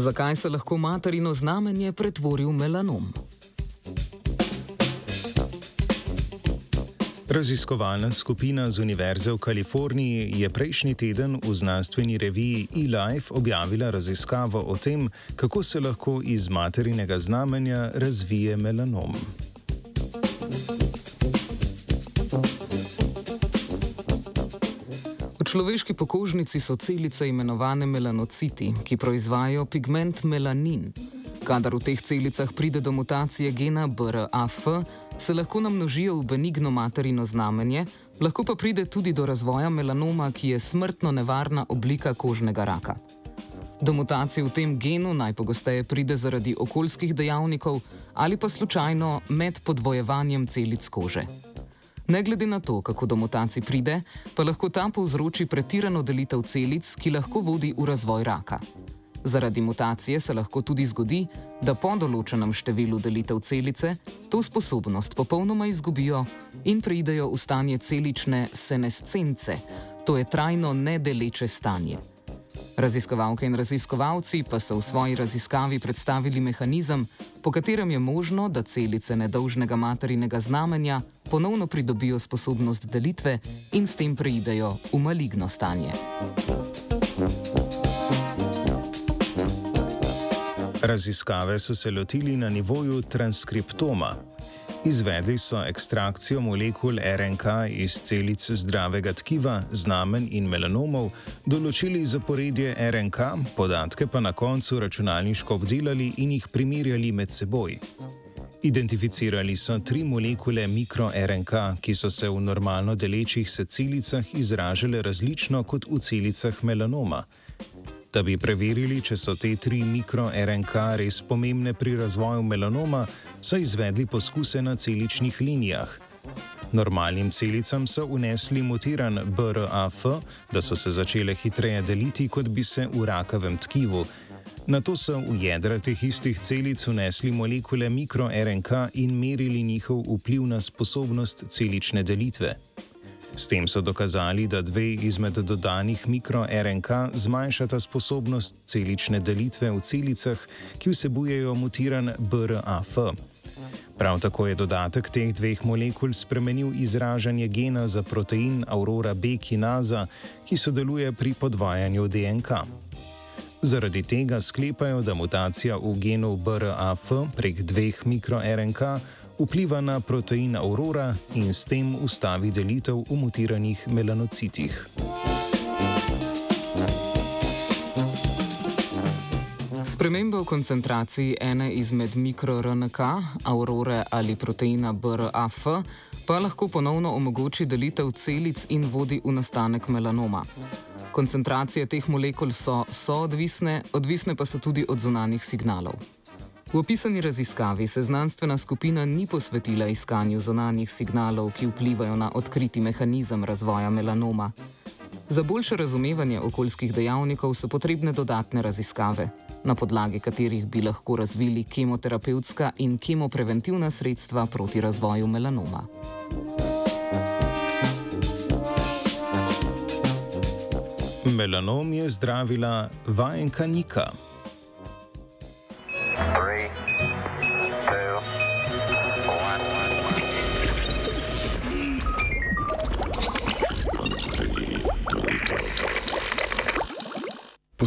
Zakaj se lahko materino znamenje pretvori v melanom? Raziskovalna skupina z Univerze v Kaliforniji je prejšnji teden v znanstveni reviji eLife objavila raziskavo o tem, kako se lahko iz materinega znamenja razvije melanom. Človeški pokožnici so celice imenovane melanociti, ki proizvajajo pigment melanin. Kadar v teh celicah pride do mutacije gena BRAF, se lahko namnožijo v benigno materino znamenje, lahko pa pride tudi do razvoja melanoma, ki je smrtno nevarna oblika kožnega raka. Do mutacije v tem genu najpogosteje pride zaradi okoljskih dejavnikov ali pa slučajno med podvojevanjem celic kože. Ne glede na to, kako do mutacij pride, pa lahko ta povzroči pretirano delitev celic, ki lahko vodi v razvoj raka. Zaradi mutacije se lahko tudi zgodi, da po določenem številu delitev celice to sposobnost popolnoma izgubijo in preidejo v stanje celične senescence, to je trajno nedeleče stanje. Raziskovalke in raziskovalci pa so v svoji raziskavi predstavili mehanizem, po katerem je možno, da celice nedolžnega materinega znamenja ponovno pridobijo sposobnost delitve in s tem preidejo v maligno stanje. Raziskave so se lotili na nivoju transkriptoma. Izvedli so ekstrakcijo molekul RNK iz celic zdravega tkiva, znamen in melanomov, določili zaporedje RNK, podatke pa na koncu računalniško obdelali in jih primerjali med seboj. Identificirali so tri molekule mikro-RNK, ki so se v normalno delečih se celicah izražale različno kot v celicah melanoma. Da bi preverili, če so te tri mikro-RNK res pomembne pri razvoju melanoma, so izvedli poskuse na celičnih linijah. Normalnim celicam so unesli mutiran BRAF, da so se začele hitreje deliti, kot bi se v rakavem tkivu. Na to so v jedra teh istih celic unesli molekule mikro-RNK in merili njihov vpliv na sposobnost celične delitve. S tem so dokazali, da dve izmed dodanih mikro-RNK zmanjšata sposobnost celične delitve v celicah, ki vsebujejo mutiran BRAF. Prav tako je dodatek teh dveh molekul spremenil izražanje gena za protein Aurora B kinaza, ki sodeluje pri podvajanju DNK. Zaradi tega sklepajo, da mutacija v genu BRAF prek dveh mikro-RNK vpliva na protein aurora in s tem ustavi delitev v mutiranih melanocitih. Sprememba v koncentraciji ene izmed mikro-RNK, aurore ali proteina BRAF, pa lahko ponovno omogoči delitev celic in vodi v nastanek melanoma. Koncentracije teh molekul so soodvisne, odvisne pa so tudi od zunanjih signalov. V opisani raziskavi se znanstvena skupina ni posvetila iskanju zonanjih signalov, ki vplivajo na odkriti mehanizem razvoja melanoma. Za boljše razumevanje okoljskih dejavnikov so potrebne dodatne raziskave, na podlagi katerih bi lahko razvili kemoterapevtska in kemopreventivna sredstva proti razvoju melanoma. Melanom je zdravila vajenka Nika.